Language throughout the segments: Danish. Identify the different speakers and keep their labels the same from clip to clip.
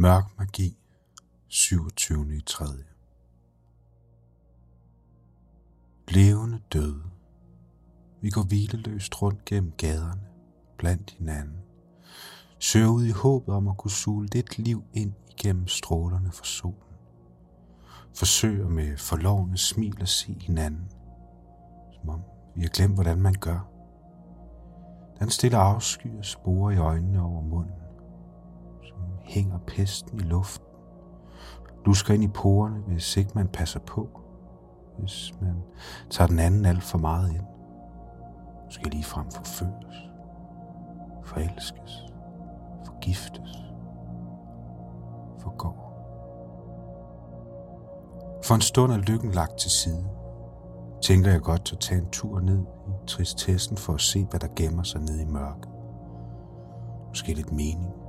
Speaker 1: Mørk magi, 27. i 3. Levende døde. Vi går hvileløst rundt gennem gaderne, blandt hinanden. Søger ud i håbet om at kunne suge lidt liv ind igennem strålerne fra solen. Forsøger med forlovende smil at se hinanden, som om vi har glemt, hvordan man gør. Den stille afsky og spore i øjnene over munden hænger pesten i luften. Lusker ind i porerne, hvis ikke man passer på. Hvis man tager den anden alt for meget ind. Måske lige frem forføres. Forelskes. Forgiftes. Forgår. For en stund er lykken lagt til side. Tænker jeg godt at tage en tur ned i tristessen for at se, hvad der gemmer sig nede i mørket. Måske lidt mening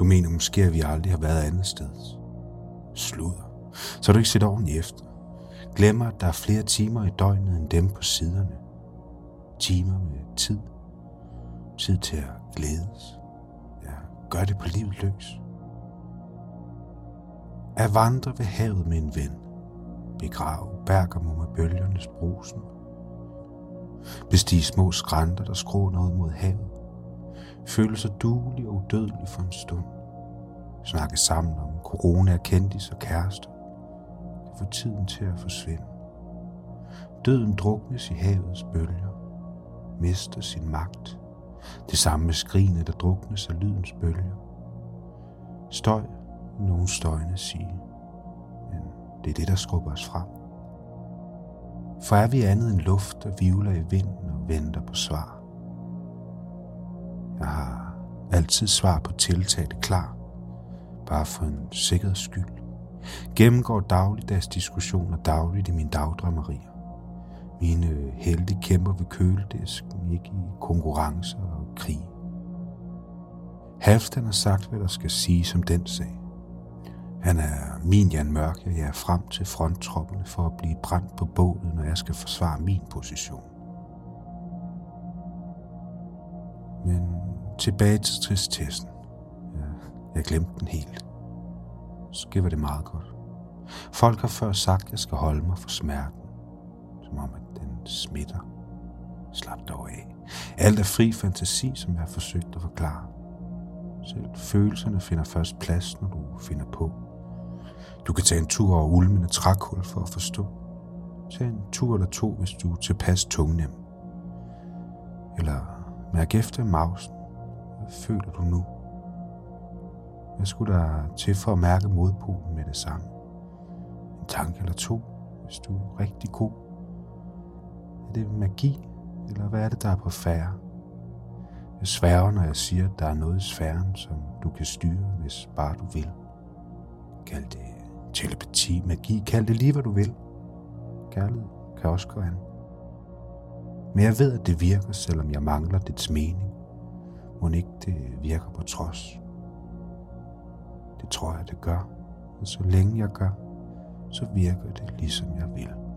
Speaker 1: du mener måske, at vi aldrig har været andet sted. Sluder. Så du ikke sætter ordentligt efter. Glemmer, at der er flere timer i døgnet end dem på siderne. Timer med tid. Tid til at glædes. Ja, gør det på livet løs. At vandre ved havet med en ven. Begrave Bergamo med bølgernes brusen. Bestige små skrænter, der skråner ud mod havet føle sig duelig og udødelig for en stund. Snakke sammen om corona, kendis og kærester. Det får tiden til at forsvinde. Døden druknes i havets bølger. Mister sin magt. Det samme med skrigene, der druknes af lydens bølger. Støj, nogen støjende sige. Men det er det, der skubber os frem. For er vi andet end luft, der vivler i vinden og venter på svar. Jeg har altid svar på tiltaget klar, bare for en sikkerheds skyld. Gennemgår dagligdags diskussioner dagligt i min dagdrømmerier. Mine helte kæmper ved køledisken, ikke i konkurrencer og krig. Halfdan har sagt, hvad der skal sige som den sag. Han er min Jan Mørk, og jeg er frem til fronttropperne for at blive brændt på bålet, når jeg skal forsvare min position. Men tilbage til tristessen. Ja, jeg glemte den helt. Måske var det meget godt. Folk har før sagt, at jeg skal holde mig for smerten. Som om, at den smitter. Slap dog af. Alt er fri fantasi, som jeg har forsøgt at forklare. Selv følelserne finder først plads, når du finder på. Du kan tage en tur over ulmende trækul for at forstå. Tag en tur eller to, hvis du er tilpas tungnem. Eller Mærk efter mausen. Føler du nu? Hvad skulle der til for at mærke modpolen med det samme? En tanke eller to, hvis du er rigtig god. Er det magi, eller hvad er det, der er på færre? Jeg sværger, når jeg siger, at der er noget i sfæren, som du kan styre, hvis bare du vil. Kald det telepati, magi, kald det lige, hvad du vil. Kærlighed kan også gå an. Men jeg ved, at det virker, selvom jeg mangler dets mening. Må ikke det virker på trods. Det tror jeg, det gør. Og så længe jeg gør, så virker det ligesom jeg vil.